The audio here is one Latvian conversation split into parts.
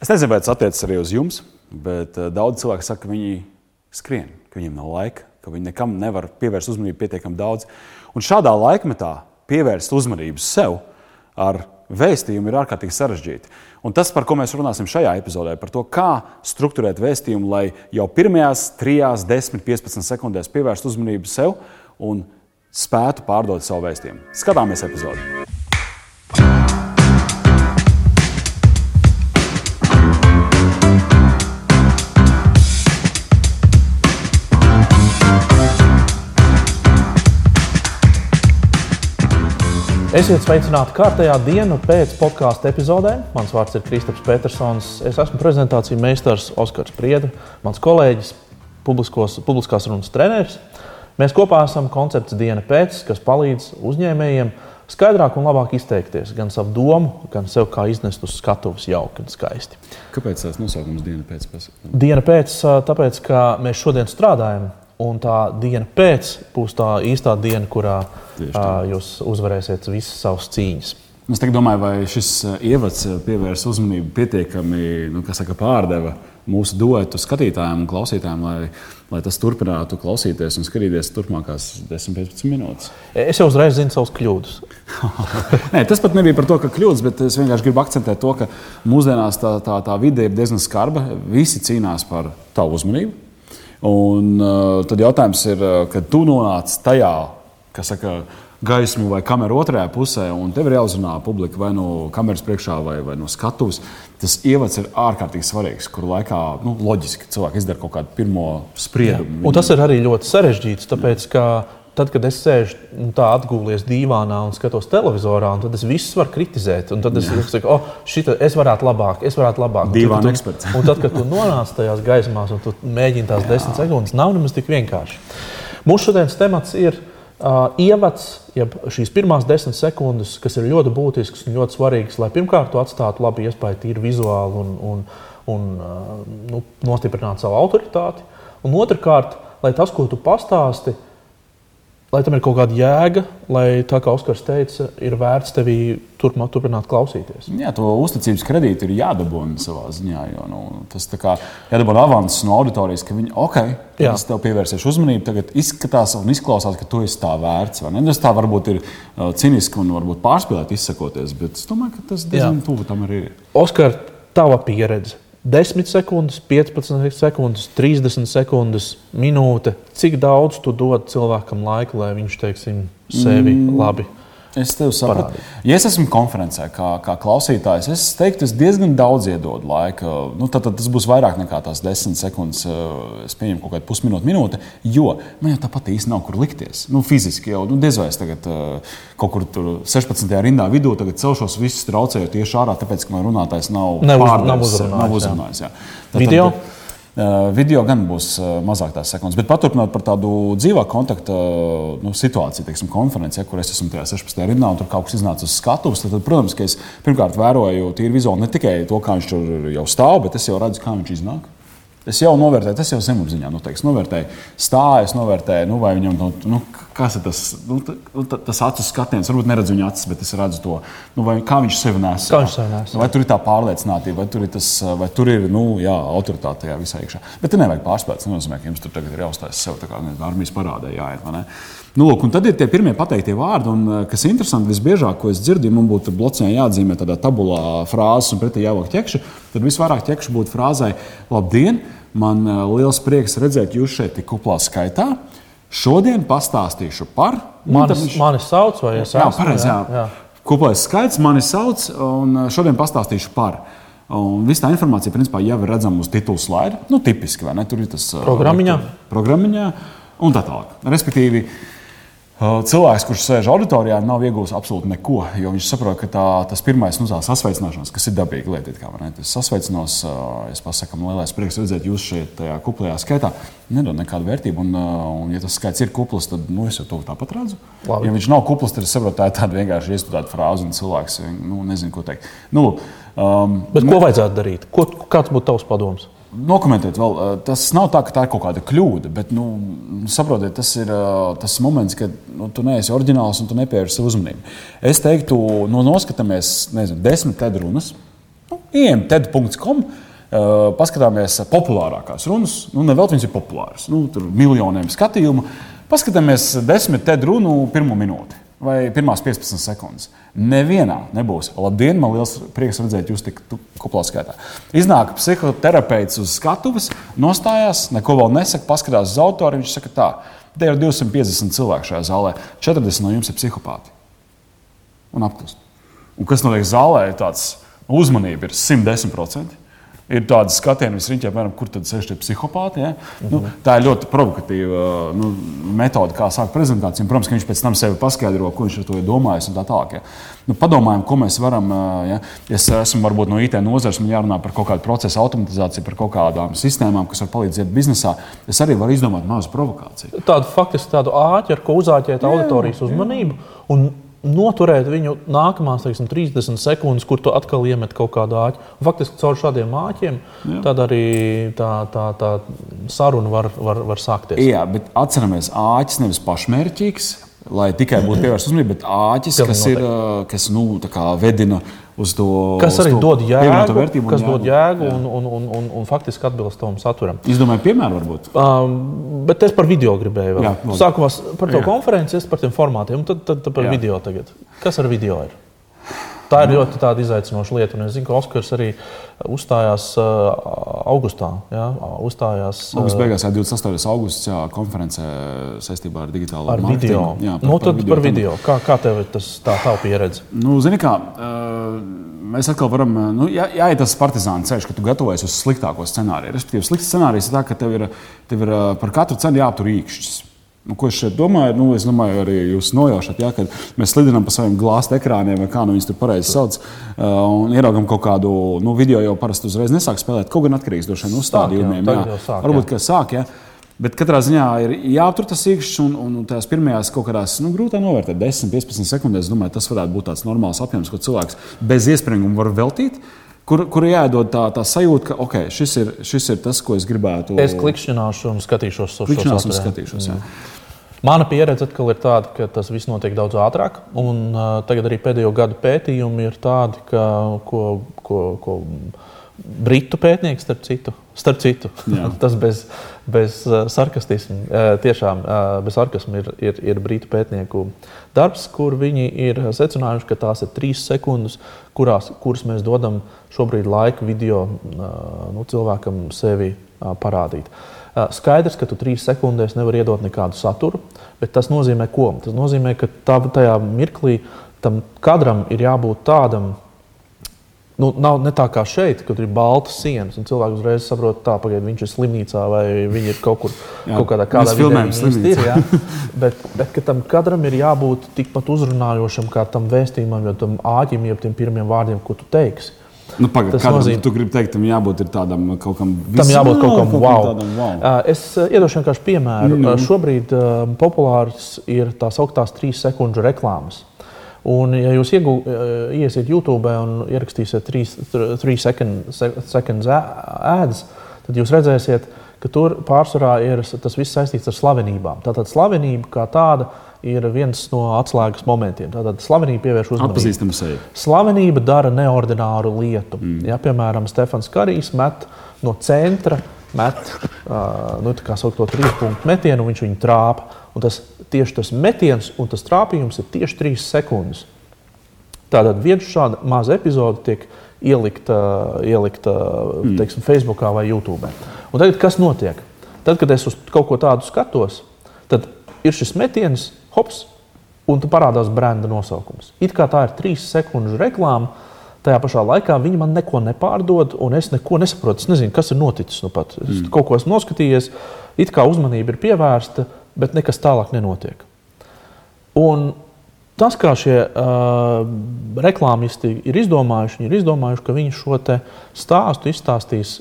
Es nezinu, vai tas attiecas arī uz jums, bet uh, daudz cilvēku saka, ka viņi skrien, ka viņiem nav laika, ka viņi nekam nevar pievērst uzmanību pietiekami daudz. Un šādā laikmetā pievērst uzmanību sev ar vēstījumu ir ārkārtīgi sarežģīti. Un tas, par ko mēs runāsim šajā epizodē, par to, kā struktūrēt vēstījumu, lai jau pirmajās 3, 10, 15 sekundēs pievērstu uzmanību sev un spētu pārdot savu vēstījumu. Skatāmies epizodi! Esiet sveicināti kārtējā dienu pēc podkāstu epizodēm. Mans vārds ir Kristaps Petersons. Es esmu prezentāciju meistars Oskars Prieda, mans kolēģis, publiskos, publiskās runas treneris. Mēs kopā esam koncepts diena pēc, kas palīdz uzņēmējiem skaidrāk un labāk izteikties gan savu domu, gan sev kā iznest uz skatuves jauki un skaisti. Kāpēc tas nosaukums diena pēc? Diena pēc, tāpēc, ka mēs šodien strādājam Un tā diena pēc būs tā īstā diena, kurā uh, jūs uzvarēsiet visas savas cīņas. Es domāju, vai šis ievads pievērs uzmanību pietiekami nu, saka, pārdeva mūsu duetu skatītājiem un klausītājiem, lai, lai tas turpinātu klausīties un skatīties turpmākās 10-15 minūtes. Es jau uzreiz zinu savus kļūdas. Nē, tas pat nebija par to, ka kļūdas, bet es vienkārši gribu akcentēt to, ka mūsdienās tā, tā, tā vide ir diezgan skarba. Visi cīnās par tavu uzmanību Un, uh, tad jautājums ir, uh, kad tu nonāc tajā, kas saka, gaismu vai kameru otrajā pusē, un tev ir jāuzrunā publika vai no kameras priekšā, vai, vai no skatuves. Tas ievads ir ārkārtīgi svarīgs, kur laikā nu, loģiski cilvēki izdara kaut kādu pirmo spriedumu. Tas ir arī ļoti sarežģīts, tāpēc, ka tad, kad es sēžu nu, tā atgūlies dīvānā un skatos televizorā, tad es visus varu kritizēt. Tad es saku, oh, šita, es varētu labāk, es varētu labāk. Dīvāna eksperts. un tad, kad tu nonāc tajās gaismās un tu mēģini tās Jā. desmit sekundes, nav nemaz tik vienkārši. Mūsu šodienas temats ir uh, ievads, jeb šīs pirmās desmit sekundes, kas ir ļoti būtisks un ļoti svarīgs, lai pirmkārt atstātu labu iespēju tīri vizuāli un, un, un uh, nu, nostiprinātu savu autoritāti. Un otrkārt, lai tas, ko tu pastāstīji, lai tam ir kaut kāda jēga, lai tā kā Oskars teica, ir vērts tevi turpmāk, turpināt klausīties. Jā, to uzticības kredītu ir jādabūna savā ziņā. Jo, nu, tas kā jādabūna avanses no auditorijas, ka viņi, ok, es tev pievērsīšu uzmanību, tagad izskatās un izklausās, ka tu esi tā vērts. Tas tā varbūt ir ciniski un varbūt pārspīlēt izsakoties, bet es domāju, ka tas diezgan tuvu tam arī ir. Oskar, tava pieredze 10 sekundes, 15 sekundes, 30 sekundes, minūte. Cik daudz tu dod cilvēkam laika, lai viņš teiksim, sevi mm. labi Es tev saprotu. Ja es esmu konferencē, kā, kā klausītājs, es teiktu, es diezgan daudz iedodu laika. Nu, tad, tad tas būs vairāk nekā tās desmit sekundes. Eh, es pieņemu kaut kādu pusminūti, minūti, jo man jau tāpat īsti nav kur likties. Nu, fiziski jau nu, diez vai es tagad uh, kaut kur 16. rindā vidū celšos, visus traucējot tieši ārā, tāpēc, ka man runātājs nav, nav uzrunājis. Nav uzrunājis jā. Jā. Tad, Video? Tad, Eh, video gan būs eh, mazāk tās sekundes, bet paturpinot par tādu dzīvā kontakta eh, nu, situāciju, teiksim, konferencē, kur es esmu tajā 16. rindā un tur kaut kas iznāca uz skatuves, tad, protams, ka es pirmkārt vēroju tīri vizuāli ne tikai to, kā viņš tur jau stāv, bet es jau redzu, kā viņš iznāk. Es jau novērtēju, tas jau zemapziņā noteikti. Nu, novērtēju stāstu, novērtēju, nu, vai viņam nu, nu, kas ir tas, nu, tas acu skatiens. Varbūt neredzu viņa acis, bet es redzu to, nu, vai, kā viņš sevi nes. Nu, vai tur ir tā pārliecinātība, vai tur ir, tas, vai tur ir nu, jā, autoritāte tajā visā iekšā. Bet te nevajag pārspēt. Tas nozīmē, ka jums tur tagad ir jāuzstājas sev, kā armijas parādē jāiet. Nu, lūk, tad ir tie pirmie pateiktie vārdi, un, eh, kas ir interesanti, visbiežāk, ko es dzirdu, ja man būtu blocē jāatzīmē tādā tabulā frāzes un pretī jāvāk ķekši, tad visvairāk ķekši būtu frāzai Labdien! Man eh, liels prieks redzēt jūs šeit tik kuplā skaitā. Šodien pastāstīšu par. Mani, viņš... mani sauc, vai es esmu? Jā, pareizi. Jā. jā. Kuplais skaits mani sauc, un eh, šodien pastāstīšu par. Un viss tā informācija, principā, jau ir redzama uz titula slaida. Nu, tipiski, vai ne? Tur ir tas programmiņā. programmiņā un tā tālāk. Respektīvi, uh, Cilvēks, kurš sēž auditorijā, nav iegūmis absolūti neko, jo viņš saprot, ka tā, tas pirmais nu, sasveicināšanās, kas ir dabīga lieta, kā man ir sasveicinos, es pasaku, lielais prieks redzēt jūs šeit kuplajā skaitā, nedod nekādu vērtību. Un, un ja tas skaits ir kupls, tad nu, es jau to tāpat redzu. Labi. Ja viņš nav kupls, tad es saprotu, tā ir tāda vienkārši iestudēta frāze, un cilvēks nu, nezina, ko teikt. Nu, um, Bet ko vajadzētu darīt? Ko, kāds būtu tavs padoms? Nokomentēt, vēl, tas nav tā, ka tā ir kaut kāda kļūda, bet nu, saprotiet, tas ir tas moments, kad nu, tu neesi oriģināls un tu nepievērsi uzmanību. Es teiktu, nu, noskatāmies, nezinu, desmit tēdu runas. Nu, Ejam TED.com. Uh, paskatāmies populārākās runas. Nu, ne vēl viņas ir populāras. Nu, tur miljoniem skatījumu. Paskatāmies desmit TED runu pirmo minūti vai pirmās 15 sekundes. Nevienā nebūs. Labdien, man liels prieks redzēt jūs tik kuplā skaitā. Iznāk psihoterapeits uz skatuves, nostājās, neko vēl nesaka, paskatās uz autoru. Viņš saka, tā, te ir 250 cilvēku šajā zālē, 40 no jums ir psihopāti. Un apklust. Un kas notiek zālē, tāds uzmanība ir 110% ir tāda skatiena, piemēram, kur tad sēž tie psihopāti. Ja? Mm -hmm. nu, tā ir ļoti provokatīva nu, metode, kā sākt prezentāciju. Protams, ka viņš pēc tam sevi paskaidro, ko viņš ar to ir domājis un tā tālāk. Ja? Nu, padomājam, ko mēs varam. Ja? Es esmu varbūt no IT nozares, man jārunā par kaut kādu procesu automatizāciju, par kaut kādām sistēmām, kas var palīdzēt biznesā. Es arī varu izdomāt mazu provokāciju. Tādu faktiski tādu āķi, ar ko uzāķēt auditorijas uzmanību. Un noturēt viņu nākamās teiksim, 30 sekundes, kur tu atkal iemet kaut kādu āķi. Faktiski caur šādiem āķiem tad arī tā, tā, tā saruna var, var, var sākties. Jā, bet atceramies, āķis nevis pašmērķīgs. Lai tikai būtu pievērsta uzmanība, bet āķis, kas, ir, kas nu, vedina uz to kas arī to dod jēgu, vērtību, kas jēgu. dod jēgu un, un, un, un, un faktiski atbilst tam saturam. Izdomāju, piemēram, varbūt. Um, bet es par video gribēju. Vēl. Jā, Sākumā par to jā. konferenci, es par tiem formātiem, un tad, tad, tad par jā. video tagad. Kas ar video ir? Tā ir ļoti izaicinoša lieta. Un es zinu, ka Oskars arī uzstājās uh, augustā. Jā, uzstājās, uh, Augusta beigās, jā, 28. augustā, konferencē saistībā ar digitālo ar video. Jā, par, nu, par video. Par video. Kā, kā tev ir tas tā, tā pieredze? Nu, zini, kā, uh, mēs atkal varam, nu, jā, jāiet tas partizāna ceļš, ka tu gatavojies uz sliktāko scenāriju. Respektīvi, slikts scenārijs ir tā, ka tev ir, tev ir par katru cenu jāaptur īkšķis. Nu, ko es šeit domāju? Nu, es domāju, arī jūs nojaušat, ja, kad mēs slidinām pa saviem glāzta ekrāniem, vai kā nu viņas tur pareizi sauc, uh, un ieraugām kaut kādu nu, video, jau parasti uzreiz nesāk spēlēt. Kaut gan atkarīgs no šiem uzstādījumiem. Jā, jā. Sāk, Varbūt, jā. ka sāk. Ja. Bet katrā ziņā ir jāaptur tas iekšķis, un, un tās pirmajās kaut kādās nu, grūtā novērtēt, 10, 15 sekundēs. Es domāju, tas varētu būt tāds normāls apjoms, ko cilvēks bez iespringuma var veltīt. Kur, kur jādod tā, tā sajūta, ka okay, šis, ir, šis ir tas, ko es gribētu. Es klikšķināšu un skatīšos uz šo. Jā. Mana pieredze atkal ir tāda, ka tas viss notiek daudz ātrāk. Un, uh, tagad arī pēdējo gadu pētījumi ir tādi, ka, ko, ko, ko britu pētnieks, starp citu, starp citu tas bez, bez uh, sarkastismu, uh, tiešām uh, bez sarkasmu ir, ir, ir britu pētnieku darbs, kur viņi ir secinājuši, ka tās ir trīs sekundes, kurās, kuras mēs dodam šobrīd laiku video nu, cilvēkam sevi parādīt. Skaidrs, ka tu trīs sekundēs nevari iedot nekādu saturu, bet tas nozīmē ko? Tas nozīmē, ka tā, tajā mirklī tam kadram ir jābūt tādam. Nu, nav ne tā kā šeit, kad ir balta sienas, un cilvēks uzreiz saprot, ka viņš ir slimnīcā vai viņš ir kaut kur jā, kaut kādā kādā. Ir, ja? bet, bet tam kadram ir jābūt tikpat uzrunājošam kā tam vēstījumam, jo tam āķim, jeb tiem pirmiem vārdiem, ko tu teiksi. Nu, pagad, tas nozīmē, ka tu gribi teikt, tam jābūt tādam kaut kam visam. Tam jābūt kaut kam wow. Tādam, wow. Uh, es uh, iedošu vienkārši piemēru. Mm. Šobrīd uh, populārs ir tās augtās trīs sekundžu reklāmas. Un, ja jūs iegu, iesiet YouTube un ierakstīsiet trīs, trīs sekundes ēdas, tad jūs redzēsiet, ka tur pārsvarā ir tas viss saistīts ar slavenībām. Tātad slavenība kā tāda ir viens no atslēgas momentiem. Tātad slavenība pievērš uzmanību. Atpazīstama seja. Slavenība dara neordināru lietu. Mm. Ja, piemēram, Stefans Karijs met no centra, met uh, nu, to trīs punktu metienu, viņš viņu trāpa. Un tas tieši tas metiens un tas trāpījums ir tieši trīs sekundes. Tātad viena šāda maza epizode tiek ielikta, ielikta mm. teiksim, Facebook vai YouTube. Un tagad kas notiek? Tad, kad es uz kaut ko tādu skatos, tad ir šis metiens, hops, un tu parādās brenda nosaukums. It kā tā ir trīs sekundžu reklāma. Tajā pašā laikā viņi man neko nepārdod, un es neko nesaprotu. Es nezinu, kas ir noticis. Nu pat. es mm. kaut ko esmu noskatījies, it kā uzmanība ir pievērsta, bet nekas tālāk nenotiek. Un tas, kā šie uh, reklāmisti ir izdomājuši, viņi ir izdomājuši, ka viņi šo stāstu izstāstīs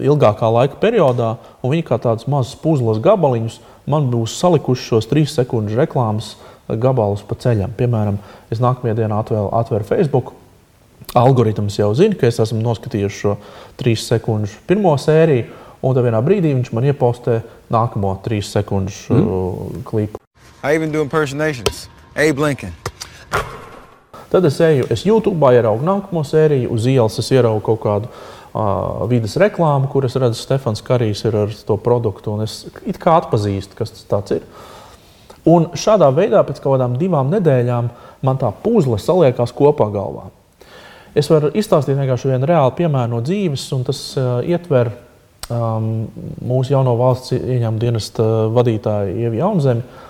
ilgākā laika periodā, un viņi kā tādus mazus puzles gabaliņus man būs salikuši šos trīs sekundžu reklāmas gabalus pa ceļam. Piemēram, es nākamajā dienā atvēru, atvēru Facebook. Algoritms jau zina, ka es esmu noskatījis šo trīs sekundžu pirmo sēriju, un tad vienā brīdī viņš man iepostē nākamo trīs sekundžu mm. klipu. I even do impersonations. Abe Lincoln. Tad es eju, es YouTube ieraugu nākamo sēriju, uz ielas es ieraugu kaut kādu uh, vidas reklāmu, kuras redzu, Stefans Karijs ir ar to produktu, un es it kā atpazīstu, kas tas ir. Un šādā veidā pēc kaut kādām divām nedēļām man tā puzle saliekās kopā galvā. Es varu izstāstīt vienkārši vienu reālu piemēru no dzīves, un tas uh, ietver um, mūsu jauno valsts ieņēmuma dienesta vadītāju Ievi Jaunzemi,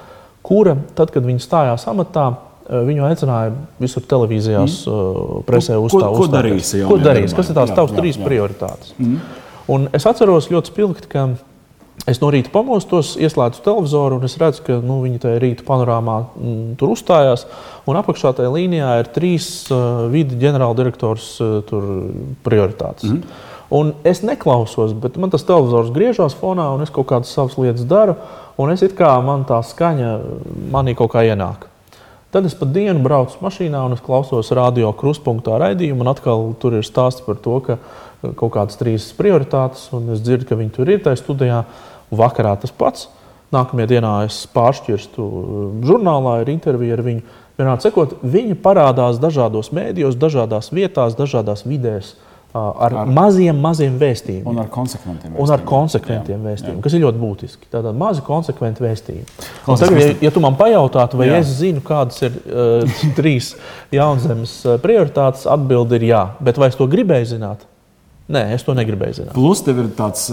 kura, tad, kad viņa stājās amatā, Viņu aicināja visur televīzijās, mm. presē uzstāvēt. Ko, ko darīs? Ko darīs? Kas ir tās tavas trīs prioritātes? Mm. Un es atceros ļoti spilgti, ka es no rīta pamostos, ieslēdzu televizoru un es redzu, ka nu, viņi tajā rīta panorāmā m, mm, tur uzstājās. Un apakšā tajā līnijā ir trīs uh, vidi ģenerāldirektors uh, prioritātes. Mm. Un es neklausos, bet man tas televizors griežās fonā, un es kaut kādas savas lietas daru. Un es kā man tā skaņa manī kaut kā ienāk. Tad es pa dienu braucu mašīnā un klausos radio kruspunktā raidījumu. Atkal tur ir stāsts par to, ka uh, kaut kādas trīs prioritātes, un es dzirdu, ka viņi tur ir tajā studijā. Vakarā tas pats. Nākamajā dienā es pāršķirstu uh, žurnālā, ir intervija ar viņu. Vienādi sakot, viņi parādās dažādos mēdījos, dažādās vietās, dažādās vidēs ar, ar maziem, maziem vēstījumiem. Un ar konsekventiem vēstījumiem. Un ar konsekventiem jā, vēstījumiem, jā. kas ir ļoti būtiski. Tātad mazi konsekventi vēstījumi. Tagad, ja, ja tu man pajautātu, vai jā. es zinu, kādas ir uh, trīs jaunzemes prioritātes, atbildi ir jā. Bet vai es to gribēju zināt? Nē, es to negribēju zināt. Plus, tev ir tāds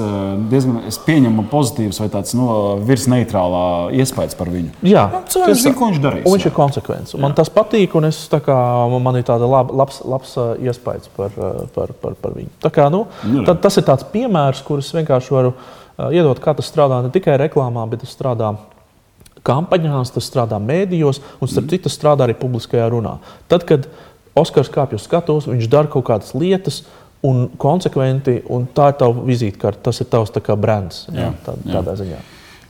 diezgan pieņemams, pozitīvs vai tāds no virsneitrālā iespējas par viņu. Jā, nu, cilvēks zina, ko viņš darīs. Viņš jā. ir konsekvents. Man tas patīk, un es, kā, man ir tāds lab, labs, labs iespējas par, par, par, par viņu. Tā kā, nu, nu, tad, tas ir tāds piemērs, kurus vienkārši varu iedot, kā tas strādā ne tikai reklāmā, bet tas strādā kampaņās, tas strādā mēdījos, un starp citu, tas strādā arī publiskajā runā. Tad, kad Oskars kāpj uz skatuves, viņš dara kaut kādas lietas, un konsekventi, un tā ir tava vizītkarte, tas ir tavs brands. Jā, jā, tā, tādā jā. ziņā.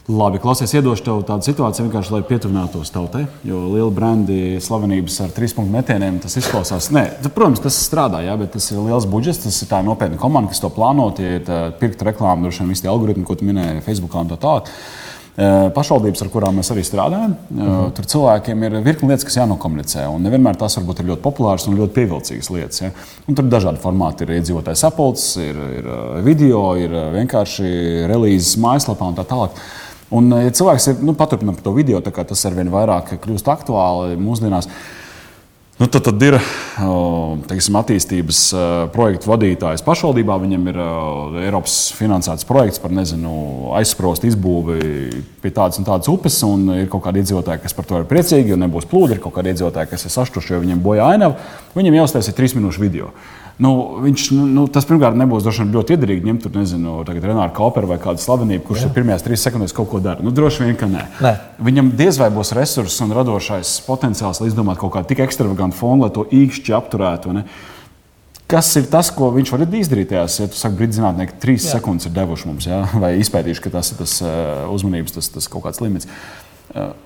Labi, klausies, iedošu tev tādu situāciju, vienkārši lai pietuvinātos tautai. Jo liela brandi, slavenības ar trīs punktu metieniem, tas izklausās. Nē, protams, tas strādā, jā, bet tas ir liels budžets, tas ir tā nopietna komanda, kas to plāno. Tie ir pirkt reklāmu, droši vien visi tie algoritmi, ko tu minēji Facebookā un tā tālāk. Eh, pašvaldības, ar kurām mēs arī strādājam. Uh eh, -huh. Tur cilvēkiem ir virkni lietas, kas jānokomunicē. Un nevienmēr tās varbūt ir ļoti populāras un ļoti pievilcīgas lietas. Ja? Un tur ir dažādi formāti. Ir iedzīvotājs apelsīns, ir, ir eh, video, ir vienkārši relīzes mājaslapā un tā tālāk. Un, ja cilvēks ir nu, paturpinājis to video, tas ar vien vairāk kļūst aktuāli mūsdienās. Nu, tad, tad ir teiksim, attīstības projektu vadītājs pašvaldībā. Viņam ir Eiropas finansēts projekts par nezinu, aizsprostu izbūvi pie tādas un tādas upes. Un ir kaut kādi iedzīvotāji, kas par to ir priecīgi, jo nebūs plūdi. Ir kaut kādi iedzīvotāji, kas ir sašutuši, jo viņiem bojā ainava. Viņam jāuztaisa trīs minūšu video. Nu, viņš, nu, nu, tas pirmkārt nebūs vien, ļoti iedarīgi ņemt tur, nezinu, Renāru Kauperu vai kādu slavenību, kurš Jā. pirmajās trīs sekundēs kaut ko dara. Nu, droši vien, ka nē. nē. Viņam diez vai būs resurss un radošais potenciāls, lai izdomātu kaut kādu tik ekstravagantu fonu, lai to īkšķi apturētu. Ne? Kas ir tas, ko viņš var izdarīt? Tajās, ja tu saki, brīdī zinātnieki, trīs Jā. sekundes ir devuši mums, ja? vai izpētījuši, ka tas ir tas uh, uzmanības, tas, tas kaut kāds limits.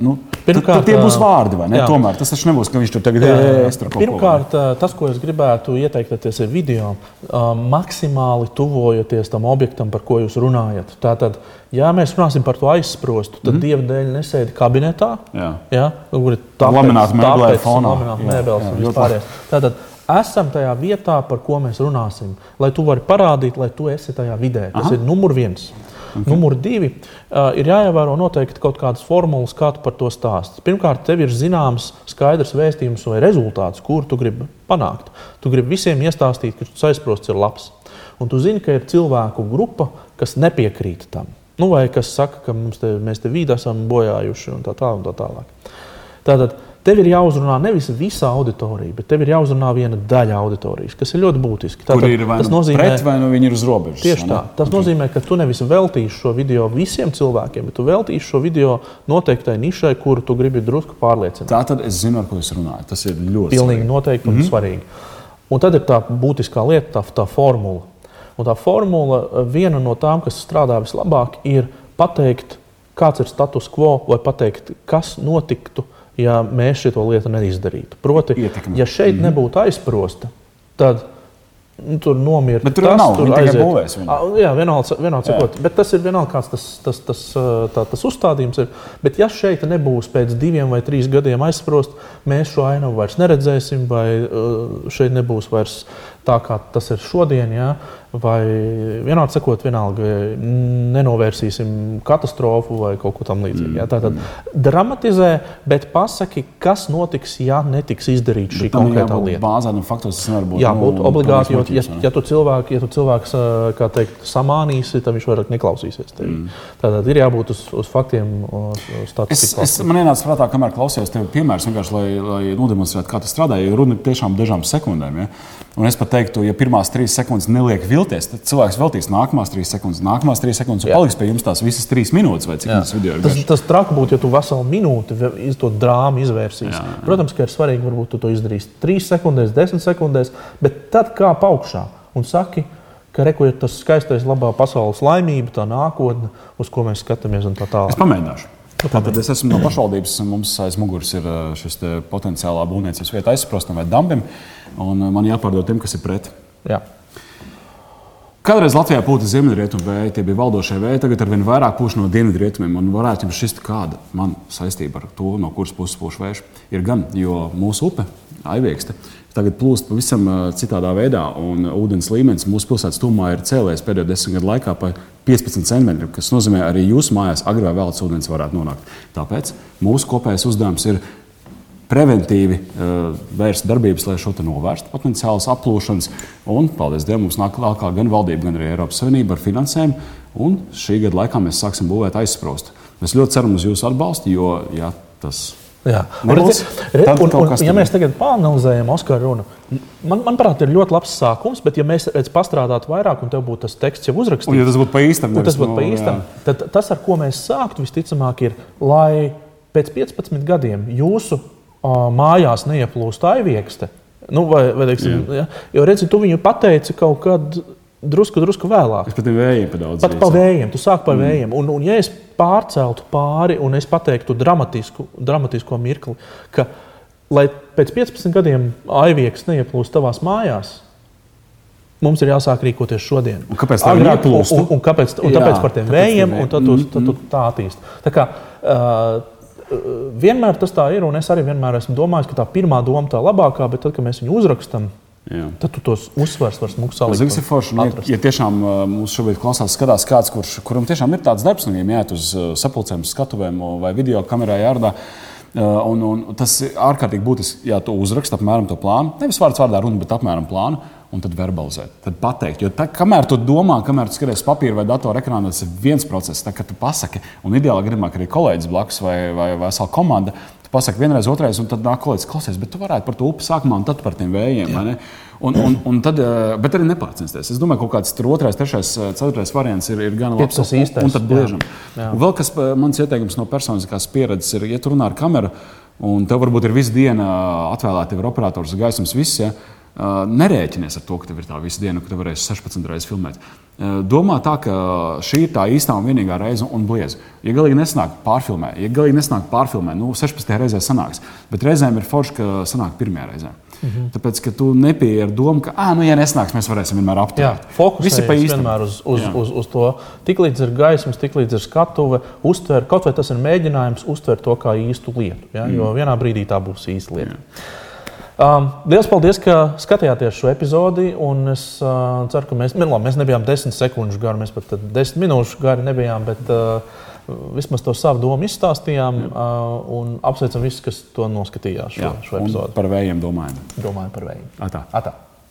Nu, Pirmkārt, tie būs vārdi, vai ne? Jā. Tomēr tas nebūs, ka viņš tur tagad ir. Pirmkārt, tas, ko es gribētu ieteikt, ir video, maksimāli tuvojoties tam objektam, par ko jūs runājat. Tātad, ja mēs runāsim par to aizsprostu, tad mm dieva dēļ nesēdi kabinetā, jā. Jā, kur ir laminēta mēbele fonā. Mēbeles un vispārējais. Tātad, esam tajā vietā, par ko mēs runāsim, lai tu vari parādīt, lai tu esi tajā vidē. Tas Aha. ir numur viens. Okay. Numur divi uh, ir jāievēro noteikti kaut kādas formulas, kā tu par to stāsti. Pirmkārt, tev ir zināms skaidrs vēstījums vai rezultāts, kur tu gribi panākt. Tu gribi visiem iestāstīt, ka šis aizsprosts ir labs. Un tu zini, ka ir cilvēku grupa, kas nepiekrīt tam. Nu, vai kas saka, ka te, mēs te vidi esam bojājuši un tā tālāk. Tā tā Tātad, Tev ir jāuzrunā nevis visa auditorija, bet tev ir jāuzrunā viena daļa auditorijas, kas ir ļoti būtiski. Tātad, Kur ir vai nu tas nozīmē, pret, vai nu viņi ir uz robežas? Tieši tā. Tas okay. nozīmē, ka tu nevis veltīsi šo video visiem cilvēkiem, bet tu veltīsi šo video noteiktai nišai, kuru tu gribi drusku pārliecināt. Tā tad es zinu, ar ko es runāju. Tas ir ļoti Pilnīgi svarīgi. noteikti un mm -hmm. svarīgi. Un tad ir tā būtiskā lieta, tā, tā formula. Un tā formula, viena no tām, kas strādā vislabāk, ir pateikt, kāds ir status quo, vai pateikt, kas notiktu ja mēs šo lietu neizdarītu. Proti, Ietekmi. ja šeit mm nebūtu aizsprosta, tad nu, tur nomira. Bet tur tas, nav, tur aiziet. Būvēs, jā, vienalga, vienalga sakot, bet tas ir vienalga, kāds tas, tas, tas, tā, tas uzstādījums ir. Bet ja šeit nebūs pēc diviem vai trīs gadiem aizsprost, mēs šo ainavu vairs neredzēsim, vai šeit nebūs vairs tā, kā tas ir šodien. Jā vai vienādi sakot, vienalga nenovērsīsim katastrofu vai kaut ko tamlīdzīgu. Mm. Tātad dramatizē, bet pasaki, kas notiks, ja netiks izdarīta šī konkrētā lieta. Bāzē un faktos tas nevar būt. Jā, būt nu, obligāti, jo, ja, ja tu cilvēku, ja tu cilvēks, teikt, samānīsi, tad viņš vairāk neklausīsies. Tevi. Mm. Tātad ir jābūt uz, uz faktiem, uz, uz statistiku. Es, es man ienāca prātā, kamēr klausījos tevi piemērs, vienkārši, lai, lai nodemonstrētu, kā tas strādā, jo runa ir tiešām dažām sekundēm. Ja? Un es pat teiktu, ja pirmās trīs sekundes neliek vilties, tad cilvēks veltīs nākamās trīs sekundes, nākamās trīs sekundes, un Jā. paliks pie jums tās visas trīs minūtes, vai cik tas video ir. Tas, tas traki būtu, ja tu veselu minūti to drāmu izvērsīsi. Jā, jā. Protams, ka ir svarīgi, varbūt tu to izdarīsi trīs sekundēs, desmit sekundēs, bet tad kā augšā un saki, ka reko ir tas skaistais, labā pasaules laimība, tā nākotne, uz ko mēs skatāmies un tā tālāk. Es pamēģināšu. Tātad es esmu no pašvaldības, mums aiz muguras ir šis potenciālā būvniecības vieta aizsprostam vai dambim, un man jāpārdod tiem, kas ir pret. Jā. Kādreiz Latvijā pūta ziemeļrietumu vēja, tie bija valdošie vēji, tagad ar vien vairāk pūš no dienvidrietumiem. Varētu jums šķist, kāda man saistība ar to, no kuras puses pūš vējš, ir gan, jo mūsu upe, Aiviekste, tagad plūst pavisam citādā veidā, un ūdens līmenis mūsu pilsētas tūmā ir cēlējis pēdējo desmit gadu laikā pa 15 centimetriem, kas nozīmē, arī jūsu mājās agrāk vēlāk ūdens varētu nonākt. Tāpēc mūsu kopējais uzdevums ir preventīvi uh, vērst darbības, lai šo novērstu potenciālas aplūšanas. Un, paldies Dievam, mums nāk klāt gan valdība, gan arī Eiropas Savienība ar finansējumu. Un šī gada laikā mēs sāksim būvēt aizsprostu. Mēs ļoti ceram uz jūsu atbalstu, jo ja, tas ir. Jā, redz, redz, un, un, un, ja mēs tagad pāranalizējam Oskara runu, man, manuprāt, ir ļoti labs sākums, bet, ja mēs pastrādātu vairāk, un tev būtu tas teksts jau uzrakstīts, un, ja tas būtu pa īstam, tas būtu pa īstam, tad tas, ar ko mēs sāktu, visticamāk, ir, lai pēc 15 gadiem jūsu mājās neieplūst aiviekste. Nu, vai, vai, teiksim, ja? Jo redzi, tu viņu pateici kaut kad drusku, drusku vēlāk. Es pat vējiem padaudz. Pat pa vējiem, tu sāk par mm. vējiem. Un, un ja es pārceltu pāri un es pateiktu dramatisku, dramatisko mirkli, ka, lai pēc 15 gadiem aivieks neieplūst tavās mājās, mums ir jāsāk rīkoties šodien. Un kāpēc tā jāplūst? Un, un, un, kāpēc, un tāpēc Jā, par tiem vējiem, un tad tu, tad tu tā attīsti. Tā kā, uh, vienmēr tas tā ir, un es arī vienmēr esmu domājis, ka tā pirmā doma tā labākā, bet tad, kad mēs viņu uzrakstām, Jā. Tad tu tos uzsvers vari smukt salikt. Zini, forši, ja, ja tiešām mūsu šobrīd klausās, skatās kāds, kurš, kuram tiešām ir tāds darbs, un viņam jāiet uz sapulcēm, skatuvēm vai video kamerā jārdā. Un, un tas ir ārkārtīgi būtiski, ja tu uzraksti apmēram to plānu. Nevis vārds vārdā runa, bet apmēram plānu un tad verbalizēt, tad pateikt. Jo tā, kamēr tu domā, kamēr tu skaties papīra vai datora ekrānā, tas ir viens process. Tā, kad tu pasaki, un ideāli gadījumā, ka arī kolēģis blakus vai, vai vesela komanda, tu pasaki vienreiz, otrais, un tad nāk kolēģis, klausies, bet tu varētu par to upi sākumā un tad par tiem vējiem. Un, un, un tad, eh, bet arī nepārcensties. Es domāju, ka kaut kāds otrais, trešais, eh, ceturtais variants ir, ir gan labs. Tas īstais. Un tad bliežam. Jā. Jā. Vēl kas eh, mans ieteikums no personiskās pieredzes ir, ja tu runā ar kameru, un tev varbūt ir visu dienu atvēlēta ir operators gaismas, viss. Ja, Nerēķinies ar to, ka tev ir tā visa diena, ka tev varēs 16 reizes filmēt. Domā tā, ka šī ir tā īstā un vienīgā reize, un bliez. Ja galīgi nesnāk pārfilmē, ja galīgi nesnāk pārfilmē, nu 16. reizē sanāks. Bet reizēm ir forši, ka sanāk pirmajā reizē. Mhm. Tāpēc, ka tu nepieeji ar domu, ka, ah, nu, ja nesnāks, mēs varēsim vienmēr apturēt. Fokus ir vienmēr uz, uz, Jā. uz, uz to. Tiklīdz ir gaismas, tiklīdz ir skatuve, uztver, kaut vai tas ir mēģinājums uztvert to kā īstu lietu. Ja? Mm. Jo vienā brīdī tā būs īsta lieta. Jā. Um, Lielas paldies, ka skatījāties šo epizodi. Es uh, ceru, ka mēs, labi, mēs nebijām desmit sekundžu gari, mēs pat desmit minūšu gari nebijām. Bet, uh, Vismaz to savu domu izstāstījām uh, un apsveicam visus, kas to noskatījās šo, Jā, šo epizodi. Par vējiem domājam. Domājam par vējiem. Atā. Atā.